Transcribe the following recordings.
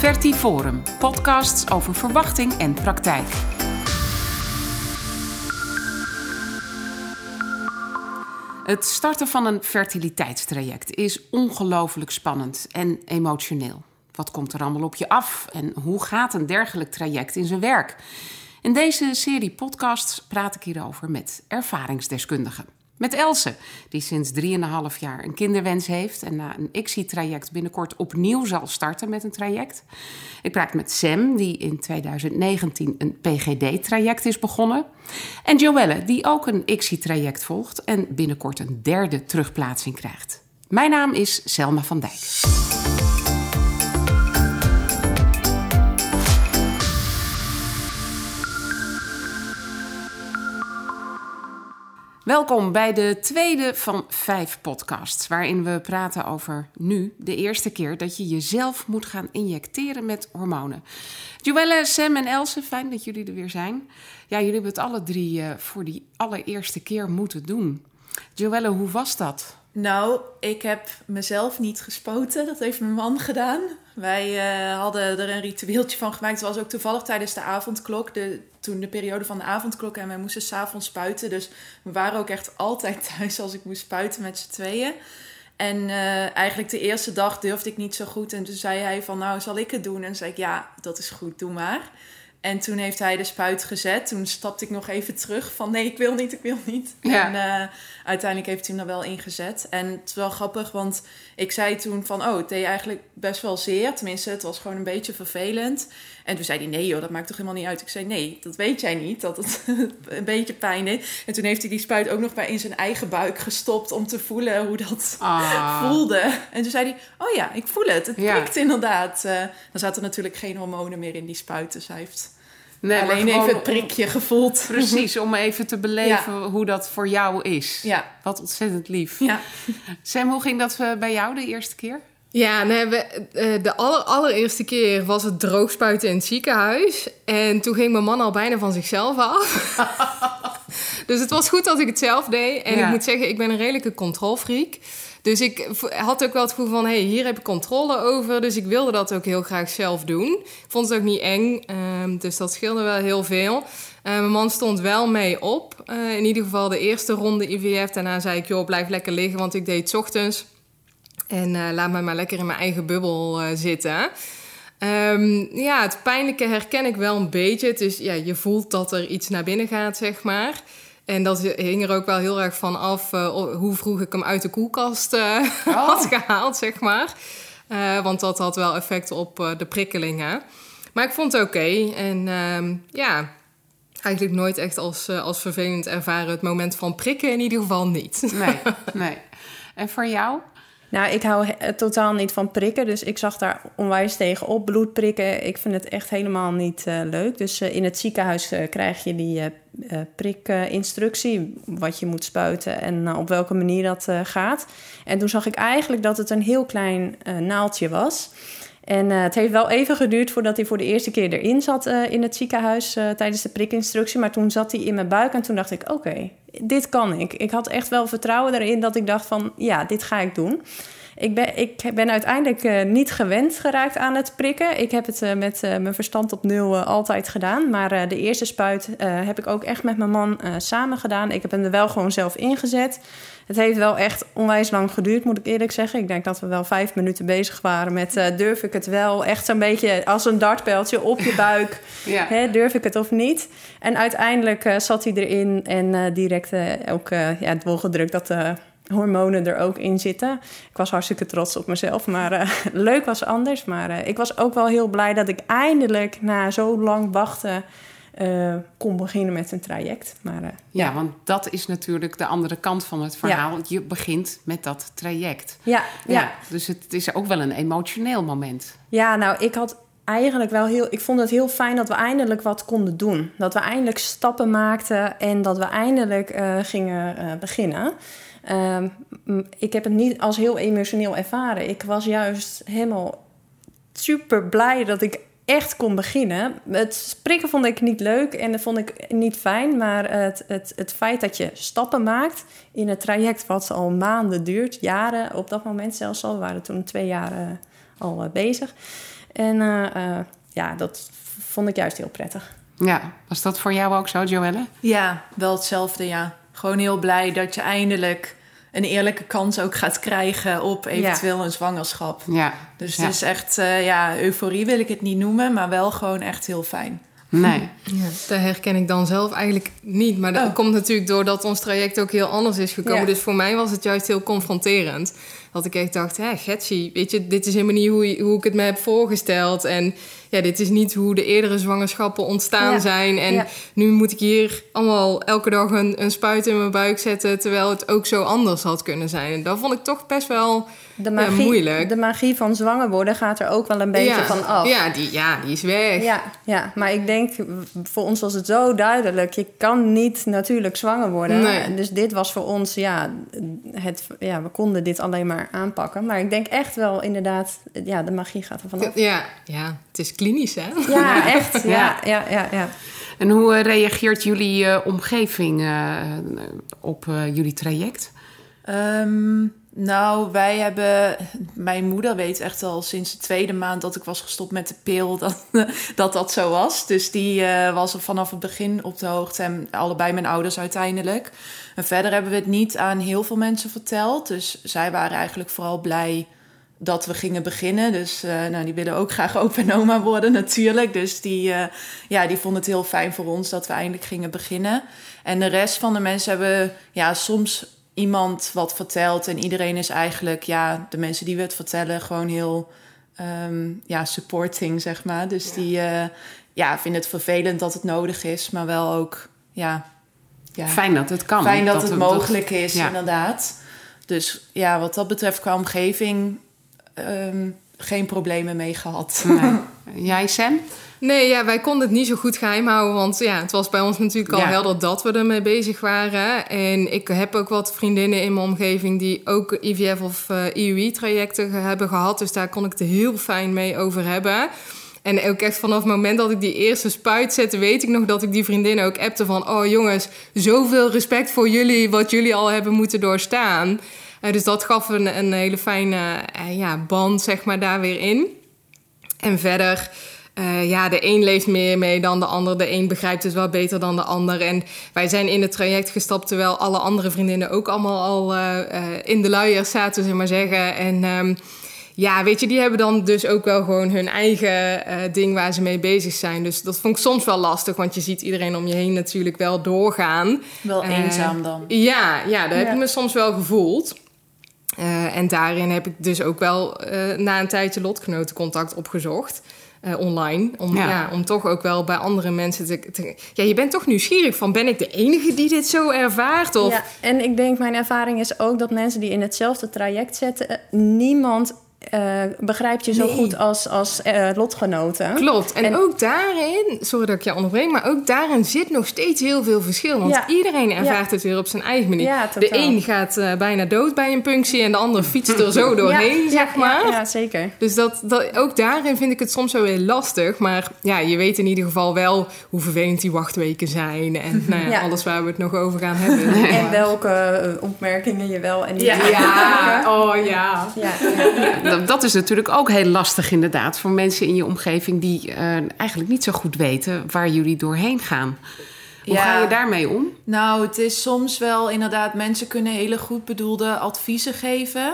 Vertiforum, podcasts over verwachting en praktijk. Het starten van een fertiliteitstraject is ongelooflijk spannend en emotioneel. Wat komt er allemaal op je af en hoe gaat een dergelijk traject in zijn werk? In deze serie podcasts praat ik hierover met ervaringsdeskundigen. Met Else, die sinds 3,5 jaar een kinderwens heeft en na een ICSI-traject binnenkort opnieuw zal starten met een traject. Ik praat met Sam, die in 2019 een PGD-traject is begonnen. En Joelle, die ook een ICSI-traject volgt en binnenkort een derde terugplaatsing krijgt. Mijn naam is Selma van Dijk. Welkom bij de tweede van vijf podcasts, waarin we praten over nu de eerste keer dat je jezelf moet gaan injecteren met hormonen. Joelle, Sam en Else, fijn dat jullie er weer zijn. Ja, jullie hebben het alle drie uh, voor die allereerste keer moeten doen. Joelle, hoe was dat? Nou, ik heb mezelf niet gespoten. Dat heeft mijn man gedaan. Wij uh, hadden er een ritueeltje van gemaakt. Het was ook toevallig tijdens de avondklok. De, toen de periode van de avondklok. En wij moesten s'avonds spuiten. Dus we waren ook echt altijd thuis als ik moest spuiten met z'n tweeën. En uh, eigenlijk de eerste dag durfde ik niet zo goed. En toen zei hij van, nou zal ik het doen? En zei ik, ja, dat is goed, doe maar. En toen heeft hij de spuit gezet. Toen stapte ik nog even terug van nee, ik wil niet, ik wil niet. Ja. En uh, uiteindelijk heeft hij hem er wel ingezet. En het is wel grappig, want ik zei toen van oh, het deed eigenlijk best wel zeer. Tenminste, het was gewoon een beetje vervelend. En toen zei hij nee joh, dat maakt toch helemaal niet uit. Ik zei nee, dat weet jij niet, dat het een beetje pijn deed. En toen heeft hij die spuit ook nog bij in zijn eigen buik gestopt om te voelen hoe dat ah. voelde. En toen zei hij oh ja, ik voel het, het prikt inderdaad. Uh, dan zaten natuurlijk geen hormonen meer in die spuit, dus hij heeft Nee, Alleen even het prikje gevoeld. Precies, om even te beleven hoe dat voor jou is. Ja. Wat ontzettend lief. Ja. Sam, hoe ging dat eh, bij jou de eerste keer? Ja, nee, we, eh, de aller, allereerste keer was het droogspuiten in het ziekenhuis. En toen ging mijn man al bijna van zichzelf af. dus het was goed dat ik het zelf deed. En ik moet zeggen, ik ben een redelijke controlfreak. Dus ik had ook wel het gevoel van, hé, hey, hier heb ik controle over. Dus ik wilde dat ook heel graag zelf doen. Ik vond het ook niet eng, um, dus dat scheelde wel heel veel. Uh, mijn man stond wel mee op. Uh, in ieder geval de eerste ronde IVF. Daarna zei ik, joh, blijf lekker liggen, want ik deed het ochtends. En uh, laat me maar lekker in mijn eigen bubbel zitten. Um, ja, het pijnlijke herken ik wel een beetje. Is, ja, je voelt dat er iets naar binnen gaat, zeg maar. En dat hing er ook wel heel erg van af uh, hoe vroeg ik hem uit de koelkast oh. had gehaald, zeg maar. Want dat had wel effect op de prikkelingen. Maar ik vond het oké. En ehm, ja, eigenlijk nooit echt als, als vervelend ervaren. Het moment van prikken in ieder geval niet. Nee, nee. En voor jou? Nou, ik hou totaal niet van prikken, dus ik zag daar onwijs tegen op. Bloedprikken, ik vind het echt helemaal niet uh, leuk. Dus uh, in het ziekenhuis uh, krijg je die prikinstructie, wat je moet spuiten en op welke manier dat gaat. En toen zag ik eigenlijk dat het een heel klein naaldje was. En het heeft wel even geduurd voordat hij voor de eerste keer erin zat in het ziekenhuis tijdens de prikinstructie. Maar toen zat hij in mijn buik en toen dacht ik: oké, dit kan ik. Ik had echt wel vertrouwen erin dat ik dacht van ja, dit ga ik doen. Ik ben, ik ben uiteindelijk uh, niet gewend geraakt aan het prikken. Ik heb het uh, met uh, mijn verstand op nul altijd gedaan. Maar de eerste spuit heb ik ook echt met mijn man samen gedaan. Ik heb hem er wel gewoon zelf ingezet. Het heeft wel echt onwijs lang geduurd, moet ik eerlijk zeggen. Ik denk dat we wel vijf minuten bezig waren met durf ik het wel. Echt zo'n beetje als een dartpijltje op je buik. ja. Hè, durf ik het of niet? En uiteindelijk zat hij erin en direct ook ja, het gedrukt dat hormonen er ook in zitten. Ik was hartstikke trots op mezelf, maar uh, leuk was anders. Maar uh, ik was ook wel heel blij dat ik eindelijk na zo lang wachten uh, kon beginnen met een traject. Maar, ja, ja, want dat is natuurlijk de andere kant van het verhaal. Ja. Je begint met dat traject. Ja, ja, ja. Dus het is ook wel een emotioneel moment. Ja, nou, ik had eigenlijk wel heel. Ik vond het heel fijn dat we eindelijk wat konden doen. Dat we eindelijk stappen maakten en dat we eindelijk gingen beginnen. Uh, ik heb het niet als heel emotioneel ervaren. Ik was juist helemaal super blij dat ik echt kon beginnen. Het spreken vond ik niet leuk en dat vond ik niet fijn. Maar het, het, het feit dat je stappen maakt in het traject wat al maanden duurt, jaren op dat moment zelfs al, we waren toen twee jaar al bezig. En ja, dat vond ik juist heel prettig. Ja, was dat voor jou ook zo, Joelle? Ja, wel hetzelfde, ja. Gewoon heel blij dat je eindelijk een eerlijke kans ook gaat krijgen op eventueel een zwangerschap. Ja. Dus het is echt, uh, ja, euforie wil ik het niet noemen, maar wel gewoon echt heel fijn. Nee. Ja, dat herken ik dan zelf eigenlijk niet. Maar dat oh. komt natuurlijk doordat ons traject ook heel anders is gekomen. Dus voor mij was het juist heel confronterend. Dat ik echt dacht, hè, Getsie, weet je, dit is helemaal niet hoe, hoe ik het me heb voorgesteld. En ja, dit is niet hoe de eerdere zwangerschappen ontstaan zijn. En nu moet ik hier allemaal elke dag een, een spuit in mijn buik zetten, terwijl het ook zo anders had kunnen zijn. En dat vond ik toch best wel de magie, moeilijk. De magie van zwanger worden gaat er ook wel een beetje van af. Ja die, ja, die is weg. Ja, ja, maar ik denk, voor ons was het zo duidelijk. Je kan niet natuurlijk zwanger worden. Nee. Dus dit was voor ons, ja, het, ja, we konden dit alleen maar aanpakken. Maar ik denk echt wel inderdaad, ja, de magie gaat er vanaf. Ja, ja het is klinisch, hè? Ja, echt. Ja, ja, ja, ja. En hoe eh, reageert jullie uh, omgeving uh, op jullie traject? Um, nou, wij hebben. Mijn moeder weet echt al sinds de tweede maand dat ik was gestopt met de pil dat dat, dat zo was. Dus die uh, was er vanaf het begin op de hoogte. En allebei mijn ouders uiteindelijk. En verder hebben we het niet aan heel veel mensen verteld. Dus zij waren eigenlijk vooral blij dat we gingen beginnen. Dus uh, nou, die willen ook graag opa en oma worden natuurlijk. Dus die, uh, ja, die vonden het heel fijn voor ons dat we eindelijk gingen beginnen. En de rest van de mensen hebben ja, soms iemand wat vertelt en iedereen is eigenlijk, ja, de mensen die we het vertellen, gewoon heel um, ja, supporting, zeg maar. Dus die uh, ja, vinden het vervelend dat het nodig is, maar wel ook, ja. ja fijn dat het kan. Fijn dat, het mogelijk is, inderdaad. Dus ja, wat dat betreft qua omgeving um, geen problemen mee gehad. Nee. Jij, Sam? Nee, ja, wij konden het niet zo goed geheim houden. Want ja, het was bij ons natuurlijk al helder dat we ermee bezig waren. En ik heb ook wat vriendinnen in mijn omgeving die ook IVF of uh, eh, IUI-trajecten hebben gehad. Dus daar kon ik het heel fijn mee over hebben. En ook echt vanaf het moment dat ik die eerste spuit zette, weet ik nog dat ik die vriendinnen ook appte van... Oh jongens, zoveel respect voor jullie, wat jullie al hebben moeten doorstaan. Uh, dus dat gaf een, een hele fijne uh, ja, band, zeg maar, daar weer in. En verder uh, ja, de een leeft meer mee dan de ander. De een begrijpt het wel beter dan de ander. En wij zijn in het traject gestapt terwijl alle andere vriendinnen ook allemaal al in de luiers zaten, ze maar zeggen. En um, ja, weet je, die hebben dan dus ook wel gewoon hun eigen ding waar ze mee bezig zijn. Dus dat vond ik soms wel lastig, want je ziet iedereen om je heen natuurlijk wel doorgaan. Wel eenzaam dan. Ja, ja dat heb ik me soms wel gevoeld. en daarin heb ik dus ook wel na een tijdje lotgenotencontact opgezocht. Uh, online. Om, ja. om toch ook wel bij andere mensen te, te, Ja, je bent toch nieuwsgierig van... ben ik de enige die dit zo ervaart? Of... Ja, en ik denk, mijn ervaring is ook dat mensen die in hetzelfde traject zetten... Eh, niemand uh, begrijpt je zo goed als, als uh, lotgenoten. Klopt. En, ook daarin, sorry dat ik je onderbreek, maar ook daarin zit nog steeds heel veel verschil. Want iedereen ervaart het weer op zijn eigen manier. de een gaat uh, bijna dood bij een punctie en de ander fietst er zo doorheen, zeg maar. Ja, zeker. Dus dat, dat, ook daarin vind ik het soms wel heel lastig. Maar ja, je weet in ieder geval wel hoe vervelend die wachtweken zijn. En nou alles waar we het nog over gaan hebben. En welke opmerkingen je wel en niet ja. oh ja. Dat is natuurlijk ook heel lastig inderdaad voor mensen in je omgeving die uh, eigenlijk niet zo goed weten waar jullie doorheen gaan. Hoe ga je daarmee om? Nou, het is soms wel inderdaad, mensen kunnen hele goed bedoelde adviezen geven.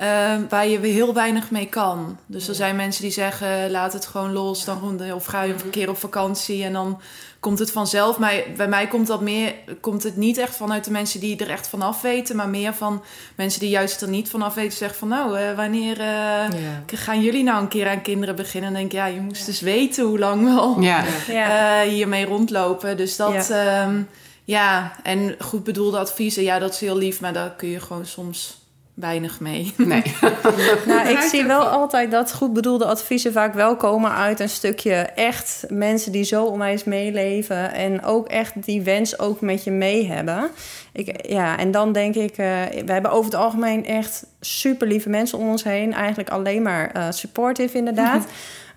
Uh, waar je heel weinig mee kan. Dus er zijn mensen die zeggen: laat het gewoon los. Dan, of ga je een keer op vakantie en dan komt het vanzelf. Maar bij mij komt dat meer, komt het niet echt vanuit de mensen die er echt vanaf weten, maar meer van mensen die juist er niet vanaf weten. Zeggen van nou, uh, wanneer uh, gaan jullie nou een keer aan kinderen beginnen? En denk ja, je moest dus weten hoe lang we al ja. Uh, hiermee rondlopen. Dus dat, ja. Ehm, ja, en goed bedoelde adviezen, ja, dat is heel lief, maar daar kun je gewoon soms weinig mee. Nee. nou, ik zie wel altijd dat goed bedoelde adviezen vaak wel komen uit een stukje echt mensen die zo onwijs meeleven en ook echt die wens ook met je mee hebben. Ik, ja, en dan denk ik, uh, we hebben over het algemeen echt super lieve mensen om ons heen. Eigenlijk alleen maar uh, supportive inderdaad.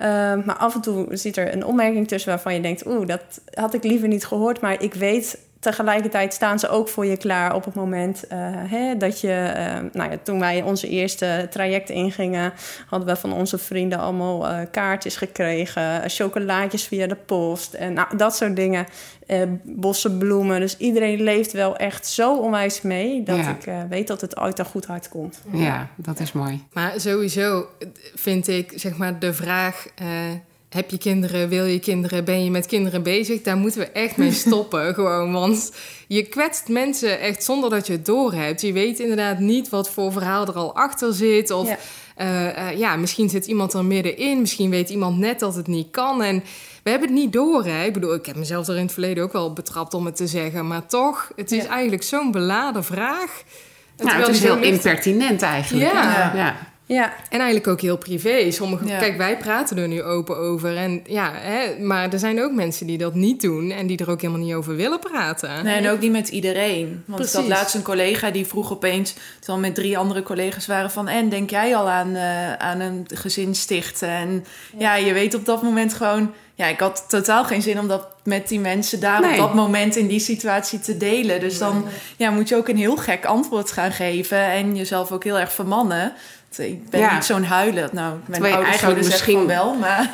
Uh, maar af en toe zit er een opmerking tussen waarvan je denkt, oeh, dat had ik liever niet gehoord, maar ik weet tegelijkertijd staan ze ook voor je klaar op het moment hè, dat je... nou ja, toen wij onze eerste traject ingingen... hadden we van onze vrienden allemaal kaartjes gekregen. Chocolaatjes via de post. En nou, dat soort dingen. bossen bloemen. Dus iedereen leeft wel echt zo onwijs mee... dat ik weet dat het uit een goed hart komt. Ja, dat is mooi. Maar sowieso vind ik, zeg maar, de vraag heb je kinderen, wil je kinderen, ben je met kinderen bezig? Daar moeten we echt mee stoppen gewoon. Want je kwetst mensen echt zonder dat je het doorhebt. Je weet inderdaad niet wat voor verhaal er al achter zit. Of ja, eh, eh, ja misschien zit iemand er middenin. Misschien weet iemand net dat het niet kan. En we hebben het niet door. Hè? Ik bedoel, ik heb mezelf er in het verleden ook wel betrapt om het te zeggen. Maar toch, het is eigenlijk zo'n beladen vraag. Nou, het is heel impertinent eigenlijk. ja. ja. Ja. En eigenlijk ook heel privé. Sommige, Kijk, wij praten er nu open over. En, ja, hè, maar er zijn ook mensen die dat niet doen en die er ook helemaal niet over willen praten. Nee, en ook niet met iedereen. Want Precies. ik had laatst een collega die vroeg opeens, terwijl met drie andere collega's waren van... en denk jij al aan, uh, aan een gezin stichten? En ja. je weet op dat moment gewoon... Ja, ik had totaal geen zin om dat met die mensen daar op dat moment in die situatie te delen. Dus dan ja, moet je ook een heel gek antwoord gaan geven en jezelf ook heel erg vermannen. Ik ben niet zo'n huiler. Nou, mijn Terwijl ouders eigenlijk misschien wel, maar...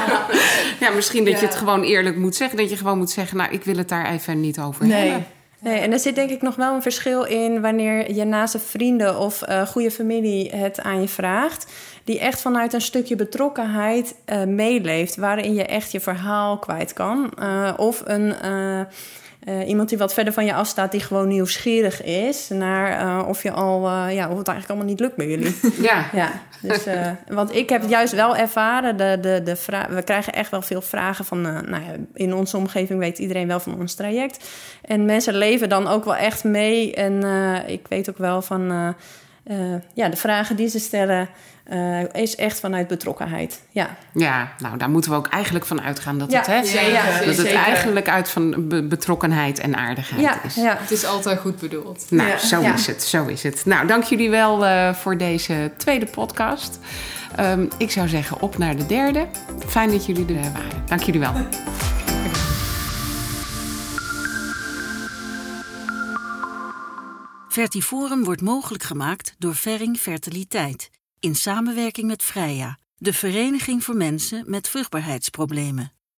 ja, misschien dat je het gewoon eerlijk moet zeggen. Dat je gewoon moet zeggen, nou, ik wil het daar even niet over nee. hebben. Nee, en er zit denk ik nog wel een verschil in wanneer je naast vrienden of uh, goede familie het aan je vraagt. Die echt vanuit een stukje betrokkenheid uh, meeleeft, waarin je echt je verhaal kwijt kan. Uh, of een uh, iemand die wat verder van je afstaat, die gewoon nieuwsgierig is naar uh, of je al, uh, ja, of het eigenlijk allemaal niet lukt bij jullie. Ja. ja dus, want ik heb juist wel ervaren, de, de, de we krijgen echt wel veel vragen van, nou ja, in onze omgeving weet iedereen wel van ons traject. En mensen leven dan ook wel echt mee. En ik weet ook wel van, ja, de vragen die ze stellen. Uh, is echt vanuit betrokkenheid. Ja. ja, nou daar moeten we ook eigenlijk van uitgaan dat het, hè, ja, dat het eigenlijk uit van betrokkenheid en aardigheid is. Ja. Het is altijd goed bedoeld. Nou, zo is het, zo is het. Nou, dank jullie wel uh, voor deze tweede podcast. Um, ik zou zeggen op naar de derde. Fijn dat jullie er waren. Dank jullie wel. Vertiforum wordt mogelijk gemaakt door Ferring Fertiliteit in samenwerking met Freya, de Vereniging voor Mensen met Vruchtbaarheidsproblemen.